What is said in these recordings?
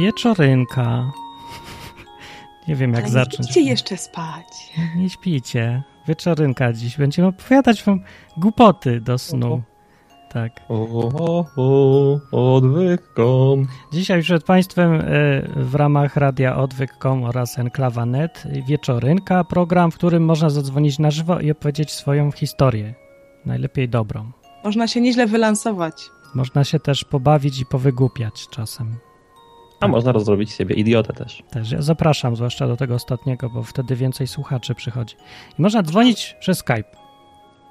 Wieczorynka. Nie wiem, jak Ale zacząć. Nie idźcie jeszcze spać. Nie śpicie. Wieczorynka dziś. Będziemy opowiadać wam głupoty do snu. Tak. O, o, o, odwykom. Dzisiaj przed Państwem e, w ramach Radia Odwyk.com oraz Enklawa.net Wieczorynka, program, w którym można zadzwonić na żywo i opowiedzieć swoją historię. Najlepiej dobrą. Można się nieźle wylansować. Można się też pobawić i powygłupiać czasem. A można rozrobić z siebie idiotę też. Też ja zapraszam, zwłaszcza do tego ostatniego, bo wtedy więcej słuchaczy przychodzi. I można dzwonić przez Skype.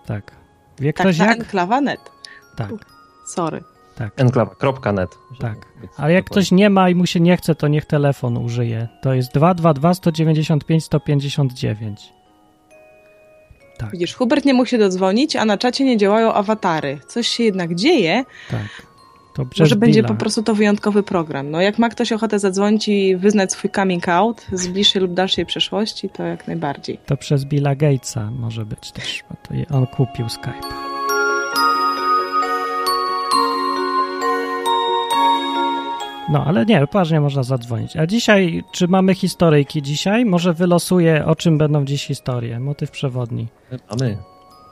Tak. Wie Tak, ktoś na jak? enklawa.net. Tak, Sorry. tak. Enklawa.net. Tak. Ale jak ktoś nie ma i mu się nie chce, to niech telefon użyje. To jest 222 195 159. Tak, Widzisz, Hubert nie mógł się dodzwonić, a na czacie nie działają awatary. Coś się jednak dzieje. tak. Może będzie po prostu to wyjątkowy program. No jak ma ktoś ochotę zadzwonić i wyznać swój coming out z bliższej lub dalszej przeszłości, to jak najbardziej. To przez Billa Gatesa może być też, bo on kupił Skype. No, ale nie, poważnie można zadzwonić. A dzisiaj, czy mamy historyjki dzisiaj? Może wylosuję, o czym będą dziś historie. Motyw przewodni. A my.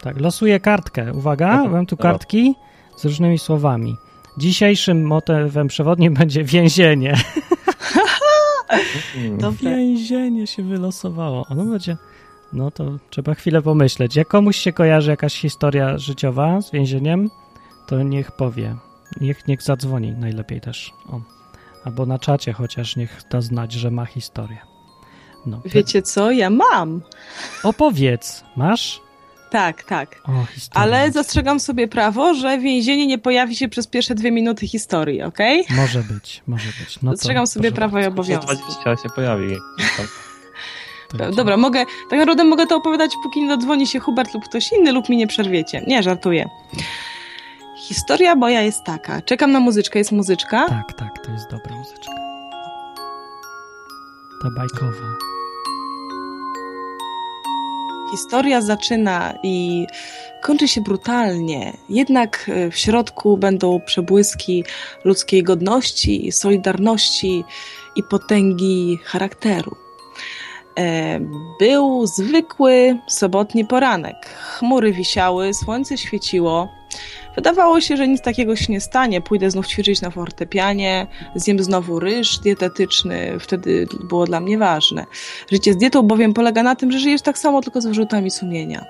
Tak, losuję kartkę. Uwaga, Mhm. mam tu kartki z różnymi słowami. Dzisiejszym motywem przewodnim będzie więzienie. Dobrze. Więzienie się wylosowało. Ono będzie. No to trzeba chwilę pomyśleć. Jak komuś się kojarzy jakaś historia życiowa z więzieniem, to niech powie. Niech, niech zadzwoni najlepiej też. O. Albo na czacie chociaż niech da znać, że ma historię. No. Wiecie co? Ja mam. Opowiedz. Masz? Tak, tak. O. Ale zastrzegam sobie prawo, że więzienie nie pojawi się przez pierwsze dwie minuty historii, okej? Może być, może być. No to, Zastrzegam sobie proszę prawo i bardzo. Za obowiązki. 20 się pojawi. To idzie. Dobra, mogę, tak naprawdę mogę to opowiadać, póki nie dodzwoni się Hubert lub ktoś inny, lub mi nie przerwiecie. Nie, żartuję. Historia moja jest taka. Czekam na muzyczkę, jest muzyczka. Tak, tak, to jest dobra muzyczka. Ta bajkowa. Historia zaczyna i kończy się brutalnie. Jednak e, w środku będą przebłyski ludzkiej godności, solidarności i potęgi charakteru. E, Był zwykły sobotni poranek. Chmury wisiały, słońce świeciło. Wydawało się, że nic takiego się nie stanie. Pójdę znów ćwiczyć na fortepianie, zjem znowu ryż dietetyczny. Wtedy było dla mnie ważne. Życie z dietą bowiem polega na tym, że żyjesz tak samo, tylko z wyrzutami sumienia.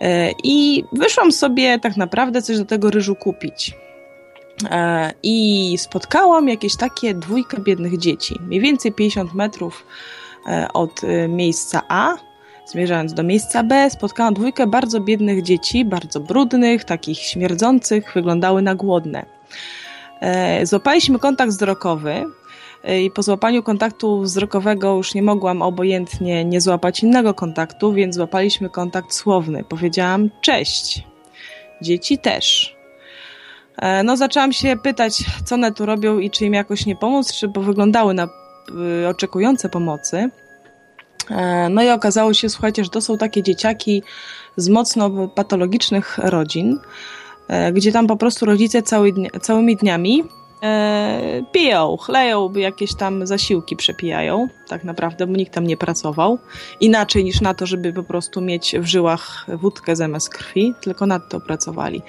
E, I wyszłam sobie tak naprawdę coś do tego ryżu kupić. E, I spotkałam jakieś takie dwójkę biednych dzieci. Mniej więcej 50 metrów e, od miejsca A. Zmierzając do miejsca B, spotkałam dwójkę bardzo biednych dzieci, bardzo brudnych, takich śmierdzących, wyglądały na głodne. E, Złapaliśmy kontakt wzrokowy e, i po złapaniu kontaktu wzrokowego już nie mogłam obojętnie nie złapać innego kontaktu, więc złapaliśmy kontakt słowny. Powiedziałam cześć. Dzieci też. E, No, zaczęłam się pytać, co one tu robią i czy im jakoś nie pomóc, czy bo wyglądały na oczekujące pomocy. E, No i okazało się, słuchajcie, że to są takie dzieciaki z mocno patologicznych rodzin, e, gdzie tam po prostu rodzice cały całymi dniami e, piją, chleją, jakieś tam zasiłki przepijają, tak naprawdę, bo nikt tam nie pracował. Inaczej niż na to, żeby po prostu mieć w żyłach wódkę zamiast krwi, tylko nad to pracowali.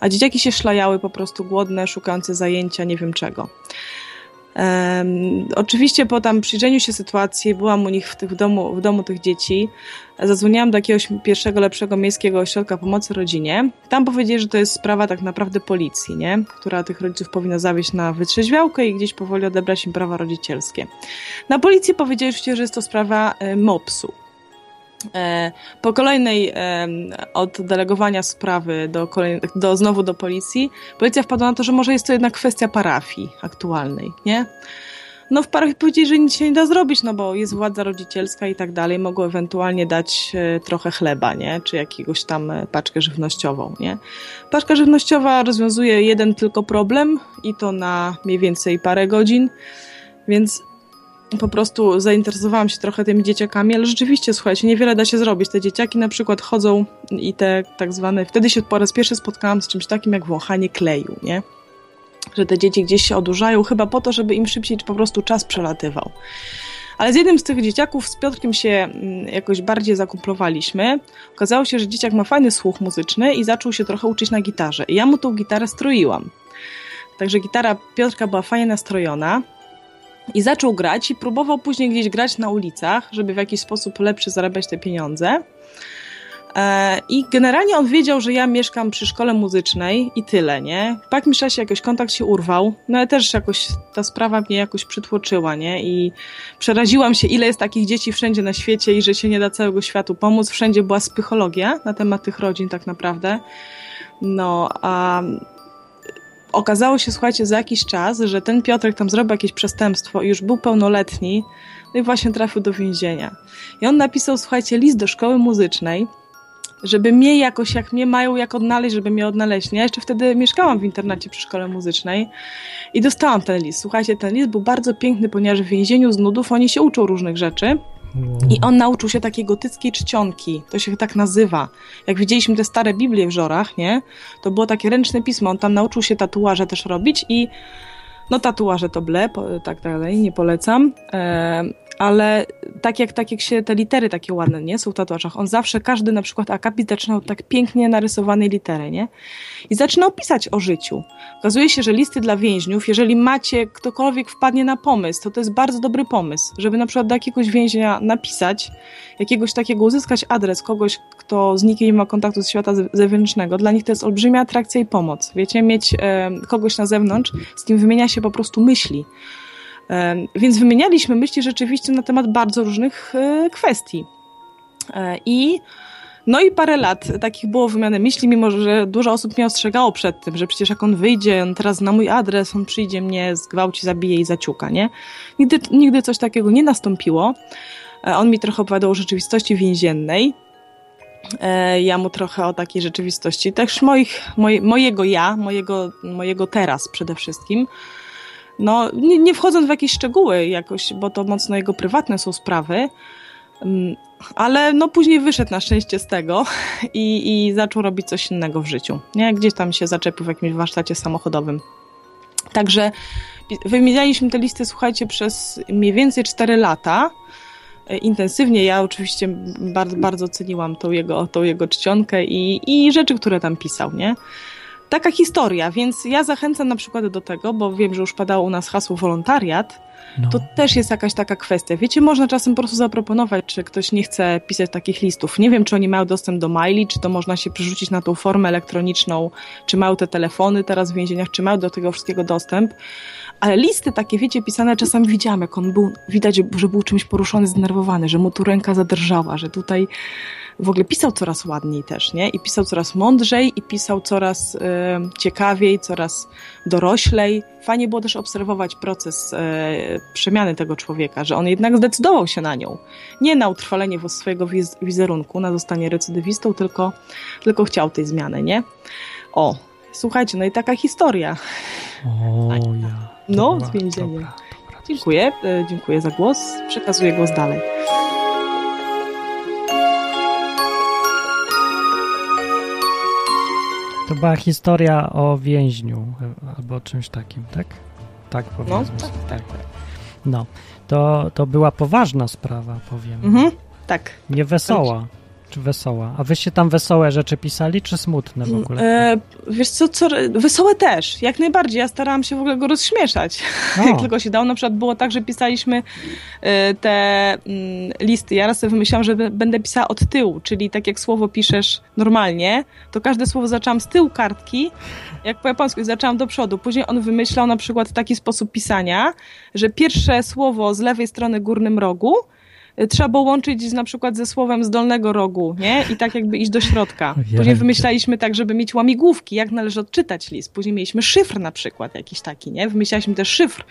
A dzieciaki się szlajały po prostu głodne, szukające zajęcia, nie wiem czego. Em, oczywiście po tam przyjrzeniu się sytuacji, byłam u nich w, tych, domu, w domu tych dzieci, zadzwoniłam do jakiegoś pierwszego, lepszego miejskiego ośrodka pomocy rodzinie. Tam powiedzieli, że to jest sprawa tak naprawdę policji, nie? która tych rodziców powinna zawieźć na wytrzeźwiałkę i gdzieś powoli odebrać im prawa rodzicielskie. Na policji powiedzieli że jest to sprawa e, MOPS-u. E, Po kolejnej em, oddelegowania sprawy do, kolej, do znowu do policji, policja wpadła na to, że może jest to jednak kwestia parafii aktualnej, nie? No w parafii powiedzieli, że nic się nie da zrobić, no bo jest władza rodzicielska i tak dalej, mogą ewentualnie dać e, trochę chleba, nie? Czy jakiegoś tam e, paczkę żywnościową, nie? Paczka żywnościowa rozwiązuje jeden tylko problem i to na mniej więcej parę godzin, więc po prostu zainteresowałam się trochę tymi dzieciakami, ale rzeczywiście, słuchajcie, niewiele da się zrobić. Te dzieciaki na przykład chodzą i te tak zwane, wtedy się po raz pierwszy spotkałam z czymś takim jak wąchanie kleju, nie? że te dzieci gdzieś się odurzają, chyba po to, żeby im szybciej po prostu czas przelatywał. Ale z jednym z tych dzieciaków, z Piotrkiem się mm, jakoś bardziej zakumplowaliśmy. Okazało się, że dzieciak ma fajny słuch muzyczny i zaczął się trochę uczyć na gitarze. I ja mu tą gitarę stroiłam. Także gitara Piotrka była fajnie nastrojona. I zaczął grać i próbował później gdzieś grać na ulicach, żeby w jakiś sposób lepszy zarabiać te pieniądze. E, I generalnie on wiedział, że ja mieszkam przy szkole muzycznej i tyle, nie? Po jakimś czasie jakoś kontakt się urwał, no ale też jakoś ta sprawa mnie jakoś przytłoczyła, nie? I przeraziłam się, ile jest takich dzieci wszędzie na świecie i że się nie da całego światu pomóc. Wszędzie była psychologia na temat tych rodzin tak naprawdę. No, a okazało się, słuchajcie, za jakiś czas, że ten Piotrek tam zrobił jakieś przestępstwo i już był pełnoletni, no i właśnie trafił do więzienia. I on napisał, słuchajcie, list do szkoły muzycznej, żeby mnie jakoś, jak mnie mają jak odnaleźć, żeby mnie odnaleźć. Ja jeszcze wtedy mieszkałam w internacie przy szkole muzycznej i dostałam ten list. Słuchajcie, ten list był bardzo piękny, ponieważ w więzieniu z nudów oni się uczą różnych rzeczy. I on nauczył się takiej gotyckiej czcionki, to się tak nazywa. Jak widzieliśmy te stare Biblie w żorach, nie? To było takie ręczne pismo, on tam nauczył się tatuaże też robić i no tatuaże to ble, tak dalej, nie polecam. E, ale tak jak, tak jak się te litery takie ładne, nie, są w tatuażach, on zawsze, każdy na przykład akapit zaczynał tak pięknie narysowanej litery, nie? I zaczynał pisać o życiu. Okazuje się, że listy dla więźniów, jeżeli macie, ktokolwiek wpadnie na pomysł, to to jest bardzo dobry pomysł, żeby na przykład do jakiegoś więźnia napisać, jakiegoś takiego, uzyskać adres kogoś, kto z nikim nie ma kontaktu z świata zewnętrznego. Dla nich to jest olbrzymia atrakcja i pomoc. Wiecie, mieć e, kogoś na zewnątrz, z kim wymienia się po prostu myśli. Więc wymienialiśmy myśli rzeczywiście na temat bardzo różnych e, kwestii. E, I no i parę lat takich było wymiany myśli, mimo że dużo osób mnie ostrzegało przed tym, że przecież jak on wyjdzie, on teraz zna mój adres, on przyjdzie mnie, zgwałci, zabije i zaciuka, nie? Nigdy, nigdy coś takiego nie nastąpiło. E, on mi trochę opowiadał o rzeczywistości więziennej. Ja mu trochę o takiej rzeczywistości, też moich, moj, mojego ja, mojego, mojego teraz przede wszystkim. No, nie, nie wchodząc w jakieś szczegóły jakoś, bo to mocno jego prywatne są sprawy, mm, ale no później wyszedł na szczęście z tego i, i zaczął robić coś innego w życiu. Nie? Gdzieś tam się zaczepił w jakimś warsztacie samochodowym. Także wymienialiśmy te listy, słuchajcie, przez mniej więcej 4 lata e, intensywnie. Ja oczywiście bardzo, bardzo ceniłam tą jego, tą jego czcionkę i, i rzeczy, które tam pisał, nie? Taka historia, więc ja zachęcam na przykład do tego, bo wiem, że już padało u nas hasło wolontariat, no. to też jest jakaś taka kwestia. Wiecie, można czasem po prostu zaproponować, czy ktoś nie chce pisać takich listów. Nie wiem, czy oni mają dostęp do maili, czy to można się przerzucić na tą formę elektroniczną, czy mają te telefony teraz w więzieniach, czy mają do tego wszystkiego dostęp. Ale listy takie, wiecie, pisane czasami widziałam, jak on był, widać, że był czymś poruszony, zdenerwowany, że mu tu ręka zadrżała, że tutaj w ogóle pisał coraz ładniej też, nie? I pisał coraz mądrzej, i pisał coraz y, ciekawiej, coraz doroślej. Fajnie było też obserwować proces y, przemiany tego człowieka, że on jednak zdecydował się na nią. Nie na utrwalenie swojego wiz wizerunku, na zostanie recydywistą, tylko, tylko chciał tej zmiany, nie? O, słuchajcie, no i taka historia. O, ja. No, z więzienia. Dziękuję, e, dziękuję za głos. Przekazuję głos dalej. To była historia o więźniu albo o czymś takim, tak? Tak powiedzmy. No, tak, tak, tak. No, to, to była poważna sprawa, powiem. Mhm, tak. Nie wesoła czy wesoła? A wyście tam wesołe rzeczy pisali, czy smutne w ogóle? E, wiesz co, co, wesołe też, jak najbardziej. Ja starałam się w ogóle go rozśmieszać, jak tylko się dało. Na przykład było tak, że pisaliśmy e, te mm, listy. Ja raz sobie wymyślałam, że będę pisała od tyłu, czyli tak jak słowo piszesz normalnie, to każde słowo zaczęłam z tyłu kartki, jak po japońsku, i zaczęłam do przodu. Później on wymyślał na przykład taki sposób pisania, że pierwsze słowo z lewej strony górnym rogu, trzeba było łączyć na przykład ze słowem z dolnego rogu, nie? I tak jakby iść do środka. Później wymyślaliśmy tak, żeby mieć łamigłówki, jak należy odczytać list. Później mieliśmy szyfr na przykład jakiś taki, nie? Wymyślaliśmy też szyfr,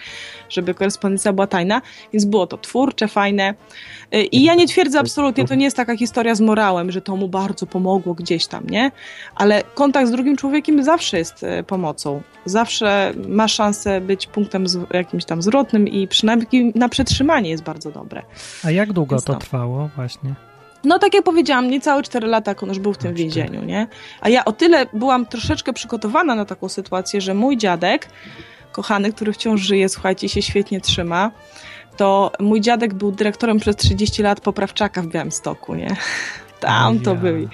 żeby korespondencja była tajna, więc było to twórcze, fajne. Y, I ja nie twierdzę absolutnie, to nie jest taka historia z morałem, że to mu bardzo pomogło gdzieś tam, nie? Ale kontakt z drugim człowiekiem zawsze jest y, pomocą. Zawsze ma szansę być punktem jakimś tam zwrotnym i przynajmniej na przetrzymanie jest bardzo dobre. A jak długo to trwało właśnie? No tak jak powiedziałam, niecałe 4 lata, jak on już był w tym No, więzieniu, nie? A ja o tyle byłam troszeczkę przygotowana na taką sytuację, że mój dziadek, kochany, który wciąż żyje, słuchajcie, się świetnie trzyma, to mój dziadek był dyrektorem przez 30 lat poprawczaka w Białymstoku, nie? Tam to Ja. byli.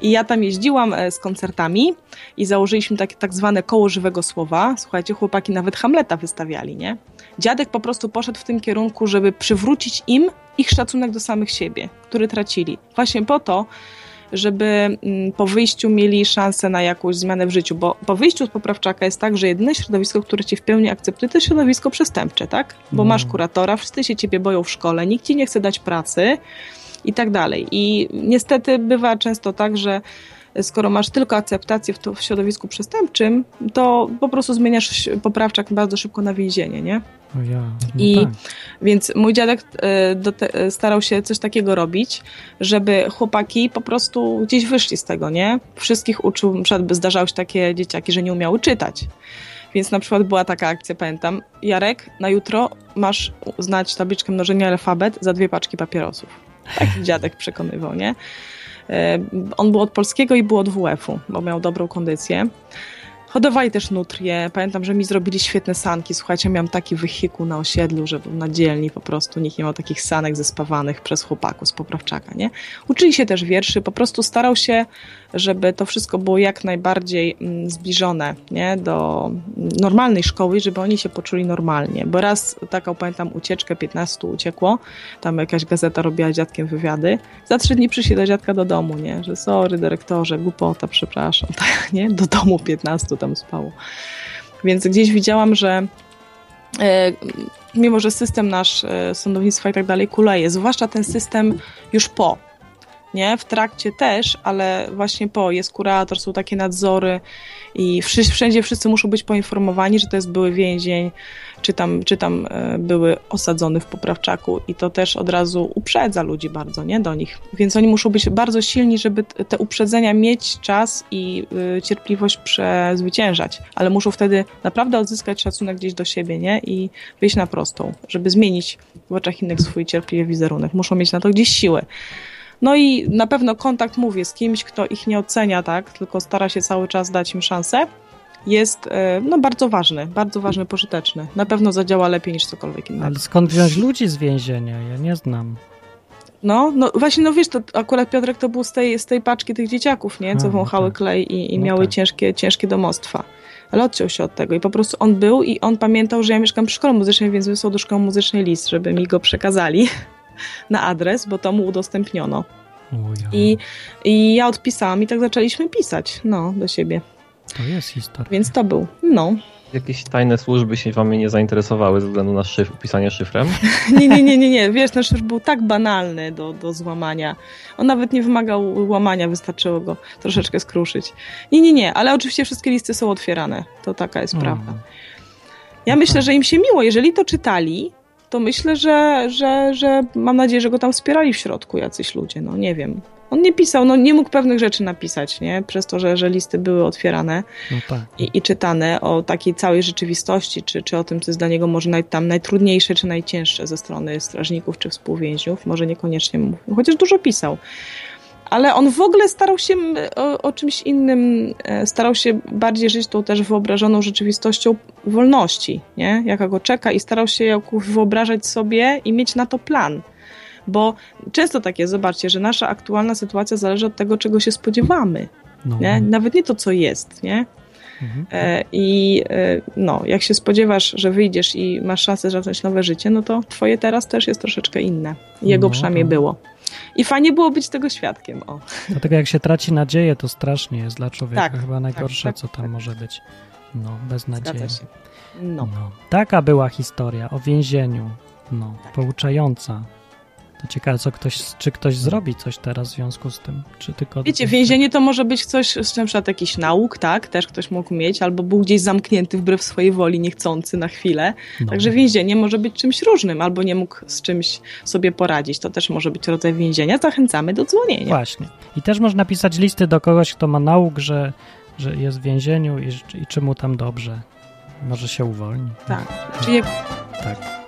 I ja tam jeździłam e, z koncertami i założyliśmy takie tak zwane koło żywego słowa. Słuchajcie, chłopaki nawet Hamleta wystawiali, nie? Dziadek po prostu poszedł w tym kierunku, żeby przywrócić im ich szacunek do samych siebie, który tracili. Właśnie po to, żeby mm, po wyjściu mieli szansę na jakąś zmianę w życiu, bo po wyjściu z poprawczaka jest tak, że jedyne środowisko, które cię w pełni akceptuje, to jest środowisko przestępcze, tak? Bo No. masz kuratora, wszyscy się ciebie boją w szkole, nikt ci nie chce dać pracy i tak dalej. I niestety bywa często tak, że skoro masz tylko akceptację w, to, w środowisku przestępczym, to po prostu zmieniasz poprawczak bardzo szybko na więzienie, nie? Ja. No I- tak. Więc mój dziadek e, te, e, starał się coś takiego robić, żeby chłopaki po prostu gdzieś wyszli z tego, nie? Wszystkich uczył, na przykład by zdarzały się takie dzieciaki, że nie umiały czytać. Więc na przykład była taka akcja, pamiętam, Jarek, na jutro masz znać tabliczkę mnożenia alfabet za dwie paczki papierosów. Tak dziadek przekonywał, nie? E, On był od polskiego i był od WF-u, bo miał dobrą kondycję. Hodowali też nutrie. Pamiętam, że mi zrobili świetne sanki. Słuchajcie, miałam taki wehikuł na osiedlu, że na dzielni po prostu. Nikt nie miał takich sanek zespawanych przez chłopaków z poprawczaka, nie? Uczyli się też wierszy. Po prostu starał się, żeby to wszystko było jak najbardziej mm, zbliżone, nie? Do normalnej szkoły, żeby oni się poczuli normalnie. Bo raz taką, pamiętam, ucieczkę 15 uciekło. Tam jakaś gazeta robiła dziadkiem wywiady. Za trzy dni przyszli do dziadka do domu, nie? Że sorry, dyrektorze, głupota, przepraszam, tak, nie? Do domu 15 tam spało. Więc gdzieś widziałam, że e, mimo, że system nasz e, sądownictwa i tak dalej kuleje, zwłaszcza ten system już po, nie? W trakcie też, ale właśnie po. Jest kurator, są takie nadzory i wszędzie wszyscy muszą być poinformowani, że to jest były więzień, czy tam, czy tam e, były osadzony w poprawczaku i to też od razu uprzedza ludzi bardzo, nie? Do nich. Więc oni muszą być bardzo silni, żeby te uprzedzenia mieć czas i y, cierpliwość przezwyciężać, ale muszą wtedy naprawdę odzyskać szacunek gdzieś do siebie, nie? I wyjść na prostą, żeby zmienić w oczach innych swój cierpliwy wizerunek. Muszą mieć na to gdzieś siłę. No i na pewno kontakt, mówię, z kimś, kto ich nie ocenia, tak, tylko stara się cały czas dać im szansę, jest e, no, bardzo ważny, bardzo ważny, pożyteczny. Na pewno zadziała lepiej niż cokolwiek innego. Ale skąd wziąć ludzi z więzienia? Ja nie znam. No, no właśnie, no wiesz, to akurat Piotrek to był z tej, z tej paczki tych dzieciaków, nie? A, Co no wąchały tak. klej i, i No miały tak. ciężkie, ciężkie domostwa. Ale odciął się od tego i po prostu on był i on pamiętał, że ja mieszkam przy szkole muzycznej, więc wysłał do szkoły muzycznej list, żeby mi go przekazali na adres, bo to mu udostępniono. Ja. I, I ja odpisałam i tak zaczęliśmy pisać, no, do siebie. To jest historia. Więc to był, no. Jakieś tajne służby się wami nie zainteresowały ze względu na szyf, pisanie szyfrem? Nie, nie, nie, nie, nie. Wiesz, ten szyfr był tak banalny do, do złamania. On nawet nie wymagał łamania, wystarczyło go troszeczkę skruszyć. Nie, nie, nie, ale oczywiście wszystkie listy są otwierane. To taka jest prawda. Mm. Ja No myślę, że im się miło. Jeżeli to czytali, to myślę, że, że, że mam nadzieję, że go tam wspierali w środku jacyś ludzie. No nie wiem. On nie pisał, no nie mógł pewnych rzeczy napisać, nie? Przez to, że, że listy były otwierane No tak. i, i czytane o takiej całej rzeczywistości, czy, czy o tym, co jest dla niego może naj, tam najtrudniejsze, czy najcięższe ze strony strażników, czy współwięźniów. Może niekoniecznie mówił, chociaż dużo pisał. Ale on w ogóle starał się m, o, o czymś innym, e, starał się bardziej żyć tą też wyobrażoną rzeczywistością wolności, nie? Jaka go czeka i starał się jakoś wyobrażać sobie i mieć na to plan. Bo często tak jest, zobaczcie, że nasza aktualna sytuacja zależy od tego, czego się spodziewamy, No. nie? Nawet nie to, co jest, nie? Mhm. E, I e, no, jak się spodziewasz, że wyjdziesz i masz szansę zacząć nowe życie, no to twoje teraz też jest troszeczkę inne. Jego No, przynajmniej to- było. I fajnie było być tego świadkiem. O. Dlatego jak się traci nadzieję, to strasznie jest dla człowieka Tak, chyba najgorsze, tak, co tam tak. może być. No, bez nadziei. No. No. Taka była historia o więzieniu. No, Tak. pouczająca. To ciekawe, co ktoś, czy ktoś zrobi coś teraz w związku z tym, czy tylko... Wiecie, więzienie to może być coś, z na przykład jakiś nauk, tak? Też ktoś mógł mieć, albo był gdzieś zamknięty wbrew swojej woli, niechcący na chwilę. No. Także więzienie może być czymś różnym, albo nie mógł z czymś sobie poradzić. To też może być rodzaj więzienia. Zachęcamy do dzwonienia. Właśnie. I też można pisać listy do kogoś, kto ma nauk, że, że jest w więzieniu i, i czy mu tam dobrze. Może się uwolni. Tak. Czyli jak Tak.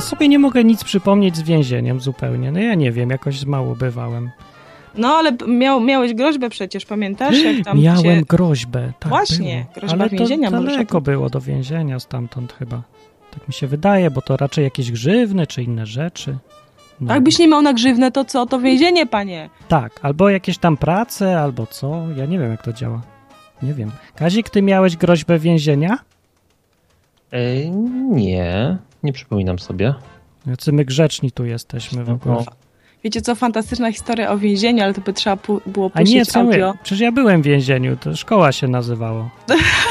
Ja sobie nie mogę nic przypomnieć z więzieniem zupełnie. No ja nie wiem, jakoś mało bywałem. No ale miał, miałeś groźbę przecież, pamiętasz? Jak tam Miałem cię... groźbę, tak Właśnie, było. groźba Ale więzienia, to daleko tym- było do więzienia stamtąd chyba. Tak mi się wydaje, bo to raczej jakieś grzywny czy inne rzeczy. No. Tak byś nie miał na grzywnę, to co? To więzienie, panie. Tak, albo jakieś tam prace, albo co. Ja nie wiem, jak to działa. Nie wiem. Kazik, ty miałeś groźbę więzienia? E, nie, nie przypominam sobie. Jacy my grzeczni tu jesteśmy w ogóle. No, Wiecie co, fantastyczna historia o więzieniu, ale to by trzeba pu- było A puścić nie, co audio. mówię? Przecież ja byłem w więzieniu, to szkoła się nazywało.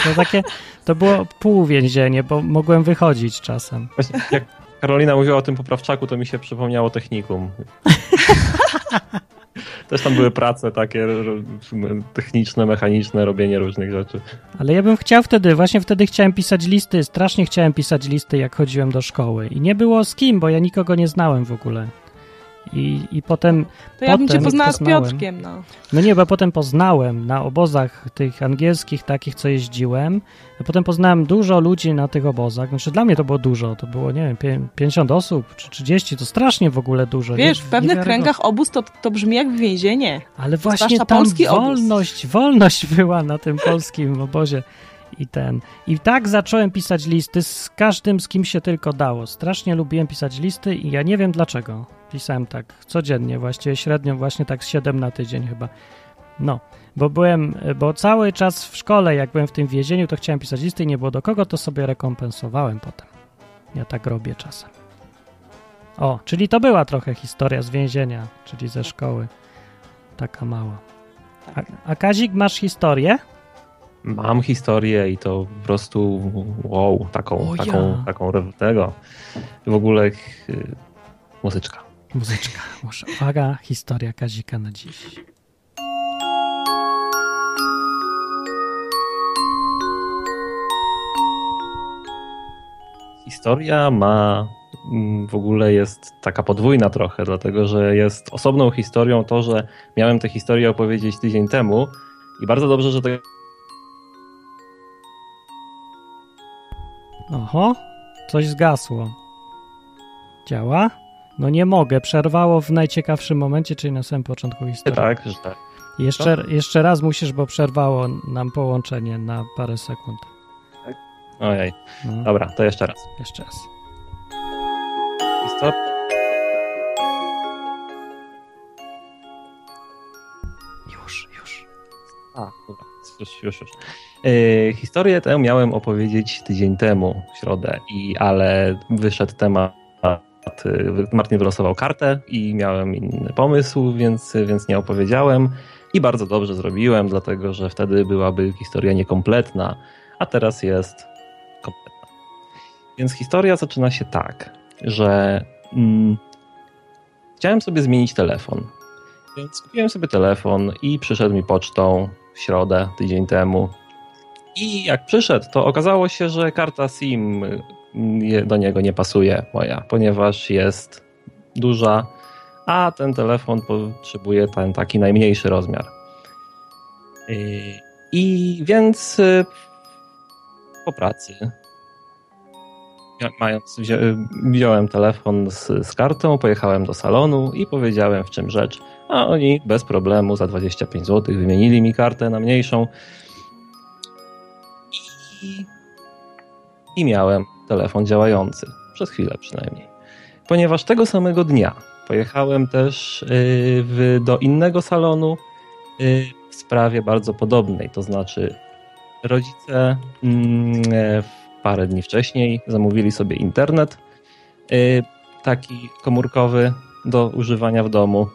To takie, to było półwięzienie, bo mogłem wychodzić czasem. Właśnie jak Karolina mówiła o tym poprawczaku, to mi się przypomniało technikum. Też tam były prace takie techniczne, mechaniczne, robienie różnych rzeczy. Ale ja bym chciał wtedy, właśnie wtedy chciałem pisać listy, strasznie chciałem pisać listy, jak chodziłem do szkoły. I nie było z kim, bo ja nikogo nie znałem w ogóle. I, i potem, To ja bym cię poznała z poznałem. Piotrkiem, no. no nie, bo potem poznałem na obozach tych angielskich, takich, co jeździłem, a potem poznałem dużo ludzi na tych obozach. Znaczy dla mnie to było dużo, to było, nie wiem, pię- 50 osób czy 30, to strasznie w ogóle dużo. Wiesz, nie, w pewnych kręgach obóz to, to brzmi jak więzienie. Ale właśnie tam polski obóz. wolność, wolność była na tym polskim obozie. I ten. I tak zacząłem pisać listy z każdym, z kim się tylko dało. Strasznie lubiłem pisać listy i ja nie wiem dlaczego. Pisałem tak codziennie, właściwie średnio właśnie tak z 7 na tydzień chyba. No, bo byłem, bo cały czas w szkole, jak byłem w tym więzieniu, to chciałem pisać listy i nie było do kogo, to sobie rekompensowałem potem. Ja tak robię czasem. O, czyli to była trochę historia z więzienia, czyli ze szkoły. Taka mała. A, a Kazik, masz historię? Mam historię i to po prostu wow, taką, O ja. taką, taką tego. W ogóle y, muzyczka. Muzyczka. Uwaga, historia Kazika na dziś. Historia ma mm, w ogóle jest taka podwójna trochę, dlatego że jest osobną historią to, że miałem tę historię opowiedzieć tydzień temu i bardzo dobrze, że to Oho, coś zgasło. Działa? No nie mogę, przerwało w najciekawszym momencie, czyli na samym początku historii. tak, że tak. Jeszcze, jeszcze raz musisz, bo przerwało nam połączenie na parę sekund. Ojej, No, dobra, to jeszcze raz. jeszcze raz. Historia Już, już. A, dobra, już, już, już. Yy, historię tę miałem opowiedzieć tydzień temu, w środę, i, ale wyszedł temat, Martin wylosował kartę i miałem inny pomysł, więc, więc nie opowiedziałem. I bardzo dobrze zrobiłem, dlatego że wtedy byłaby historia niekompletna, a teraz jest kompletna. Więc historia zaczyna się tak, że mm, chciałem sobie zmienić telefon. Więc kupiłem sobie telefon i przyszedł mi pocztą w środę, tydzień temu. I jak przyszedł, to okazało się, że karta SIM do niego nie pasuje moja, ponieważ jest duża, a ten telefon potrzebuje ten taki najmniejszy rozmiar. Yy, I więc yy, po pracy mając, wzią- wziąłem telefon z, z kartą, pojechałem do salonu i powiedziałem w czym rzecz. A oni bez problemu za 25 zł wymienili mi kartę na mniejszą. I, I miałem telefon działający. Przez chwilę przynajmniej. Ponieważ tego samego dnia pojechałem też yy, w, do innego salonu yy, w sprawie bardzo podobnej. To znaczy, rodzice mm, e, parę dni wcześniej zamówili sobie internet yy, taki komórkowy do używania w domu.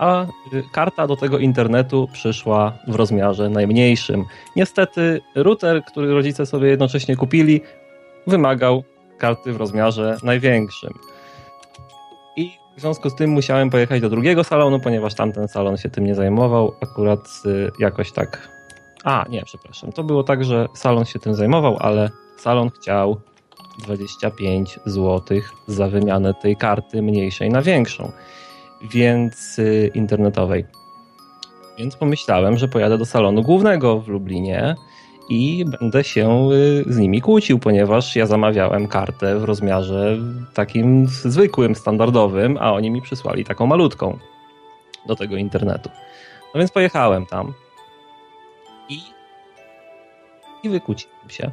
A karta do tego internetu przyszła w rozmiarze najmniejszym. Niestety router, który rodzice sobie jednocześnie kupili, wymagał karty w rozmiarze największym. I w związku z tym musiałem pojechać do drugiego salonu, ponieważ tamten salon się tym nie zajmował. Akurat y, jakoś tak. A, nie, przepraszam. To było tak, że salon się tym zajmował, ale salon chciał 25 zł za wymianę tej karty mniejszej na większą, więc internetowej. Więc pomyślałem, że pojadę do salonu głównego w Lublinie i będę się y, z nimi kłócił, ponieważ ja zamawiałem kartę w rozmiarze takim zwykłym, standardowym, a oni mi przysłali taką malutką do tego internetu. No więc pojechałem tam i, i wykłóciłem się.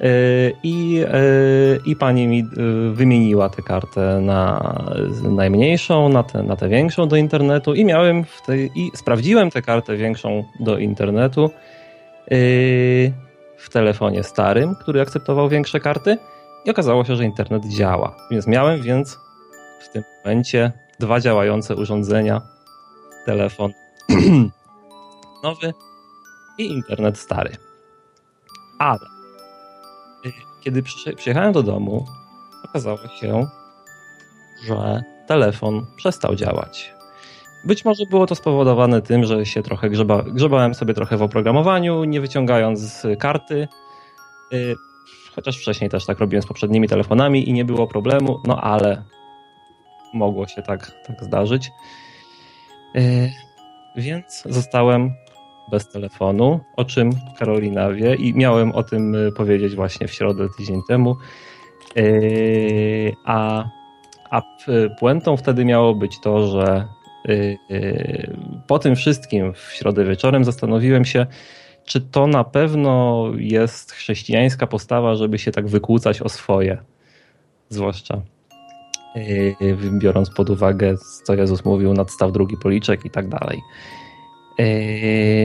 Y, I, y, I pani mi wymieniła tę kartę na najmniejszą, na tę, na tę większą do internetu i miałem w tej, i sprawdziłem tę kartę większą do internetu w telefonie starym, który akceptował większe karty i okazało się, że internet działa. Więc miałem więc w tym momencie dwa działające urządzenia. Telefon nowy i internet stary. Ale kiedy przyjechałem do domu, okazało się, że telefon przestał działać. Być może było to spowodowane tym, że się trochę grzeba, grzebałem sobie trochę w oprogramowaniu, nie wyciągając karty. Y, chociaż wcześniej też tak robiłem z poprzednimi telefonami i nie było problemu, no ale mogło się tak, tak zdarzyć. Y, więc zostałem bez telefonu, o czym Karolina wie i miałem o tym y, powiedzieć właśnie w środę tydzień temu. A, a puentą wtedy miało być to, że Y, y, po tym wszystkim w środę wieczorem zastanowiłem się, czy to na pewno jest chrześcijańska postawa, żeby się tak wykłócać o swoje. Zwłaszcza y, biorąc pod uwagę, co Jezus mówił, nadstaw drugi policzek i tak dalej.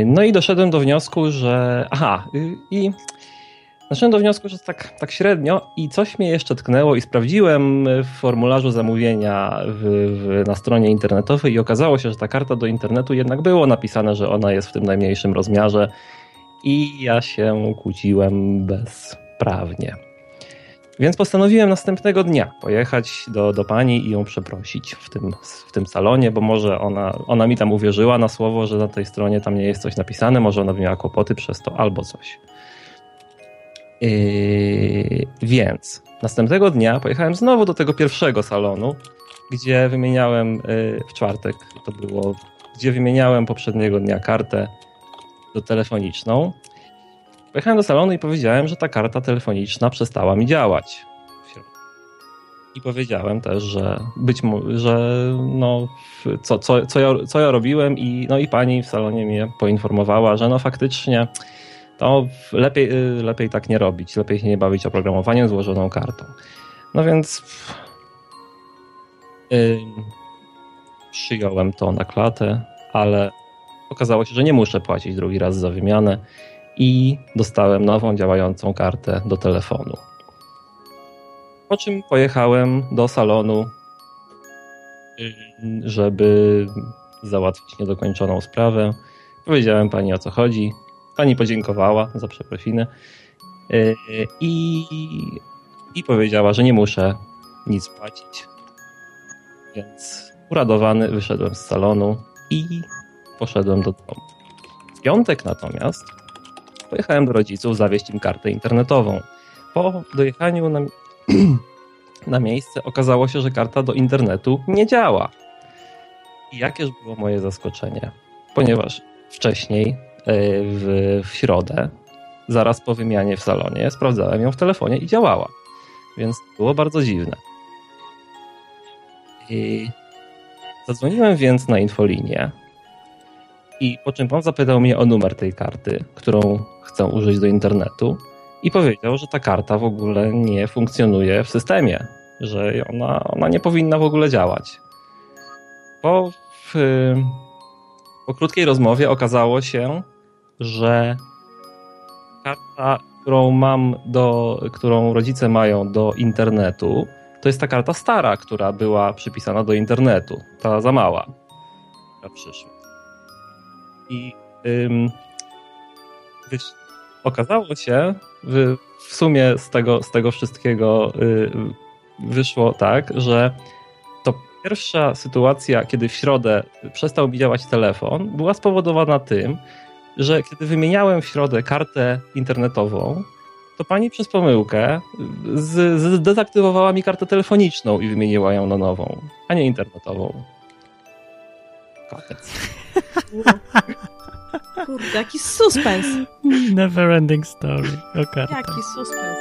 No i doszedłem do wniosku, że. Aha, i Doszedłem do wniosku, że tak, tak średnio i coś mnie jeszcze tknęło i sprawdziłem w formularzu zamówienia w, w, na stronie internetowej i okazało się, że ta karta do internetu jednak było napisane, że ona jest w tym najmniejszym rozmiarze i ja się kłóciłem bezprawnie. Więc postanowiłem następnego dnia pojechać do, do pani i ją przeprosić w tym, w tym salonie, bo może ona, ona mi tam uwierzyła na słowo, że na tej stronie tam nie jest coś napisane, może ona miała kłopoty przez to albo coś. Yy, więc następnego dnia pojechałem znowu do tego pierwszego salonu, gdzie wymieniałem yy, w czwartek, to było, gdzie wymieniałem poprzedniego dnia kartę do telefoniczną. Pojechałem do salonu i powiedziałem, że ta karta telefoniczna przestała mi działać. I powiedziałem też, że być może, że no, co, co, co, ja, co ja robiłem i, no i pani w salonie mnie poinformowała, że no faktycznie to lepiej, y, lepiej tak nie robić. Lepiej się nie bawić oprogramowaniem złożoną kartą. No więc yy, przyjąłem to na klatę, ale okazało się, że nie muszę płacić drugi raz za wymianę i dostałem nową działającą kartę do telefonu. Po czym pojechałem do salonu, żeby załatwić niedokończoną sprawę. Powiedziałem pani o co chodzi. Pani podziękowała za przeprosiny e, i, i powiedziała, że nie muszę nic płacić. Więc uradowany wyszedłem z salonu i poszedłem do domu. W piątek natomiast pojechałem do rodziców zawieźć im kartę internetową. Po dojechaniu na, na miejsce okazało się, że karta do internetu nie działa. I jakież było moje zaskoczenie, ponieważ wcześniej E, w, w środę, zaraz po wymianie w salonie, sprawdzałem ją w telefonie i działała. Więc było bardzo dziwne. I zadzwoniłem więc na infolinię i po czym pan zapytał mnie o numer tej karty, którą chcę użyć do internetu i powiedział, że ta karta w ogóle nie funkcjonuje w systemie, że ona, ona nie powinna w ogóle działać. Po, w, po krótkiej rozmowie okazało się, że karta, którą mam do, którą rodzice mają do internetu, to jest ta karta stara, która była przypisana do internetu. Ta za mała, która przyszła. I ym, wiesz, okazało się, w, sumie z tego, z tego wszystkiego y, wyszło tak, że to pierwsza sytuacja, kiedy w środę przestał mi działać telefon, była spowodowana tym, że kiedy wymieniałem w środę kartę internetową, to pani przez pomyłkę zdezaktywowała mi kartę telefoniczną i wymieniła ją na nową, a nie internetową. Koniec. Kurde, jaki suspens. Never ending story. O kartach. Jaki suspens.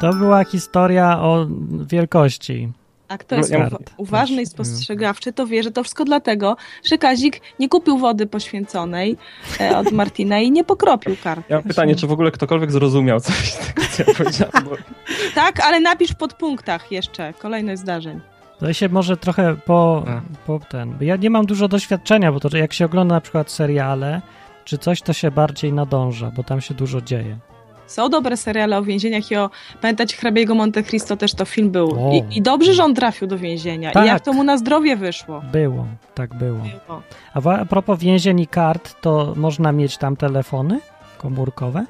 To była historia o wielkości. A kto jest No, ja- uważny i spostrzegawczy, to wie, że to wszystko dlatego, że Kazik nie kupił wody poświęconej e, od Martina i nie pokropił kart. Ja mam pytanie, czy w ogóle ktokolwiek zrozumiał coś z tego, co ja powiedziałem? Bo... Tak, ale napisz w podpunktach jeszcze kolejność zdarzeń. To się może trochę po, po ten. Ja nie mam dużo doświadczenia, bo to jak się ogląda na przykład seriale czy coś, to się bardziej nadąża, bo tam się dużo dzieje. Są dobre seriale o więzieniach i o, pamiętacie Hrabiego Monte Cristo też to film był. O. I, I dobrze, że on trafił do więzienia. Tak. I jak to mu na zdrowie wyszło. Było, tak było. Było. A a propos więzień i kart, to można mieć tam telefony komórkowe?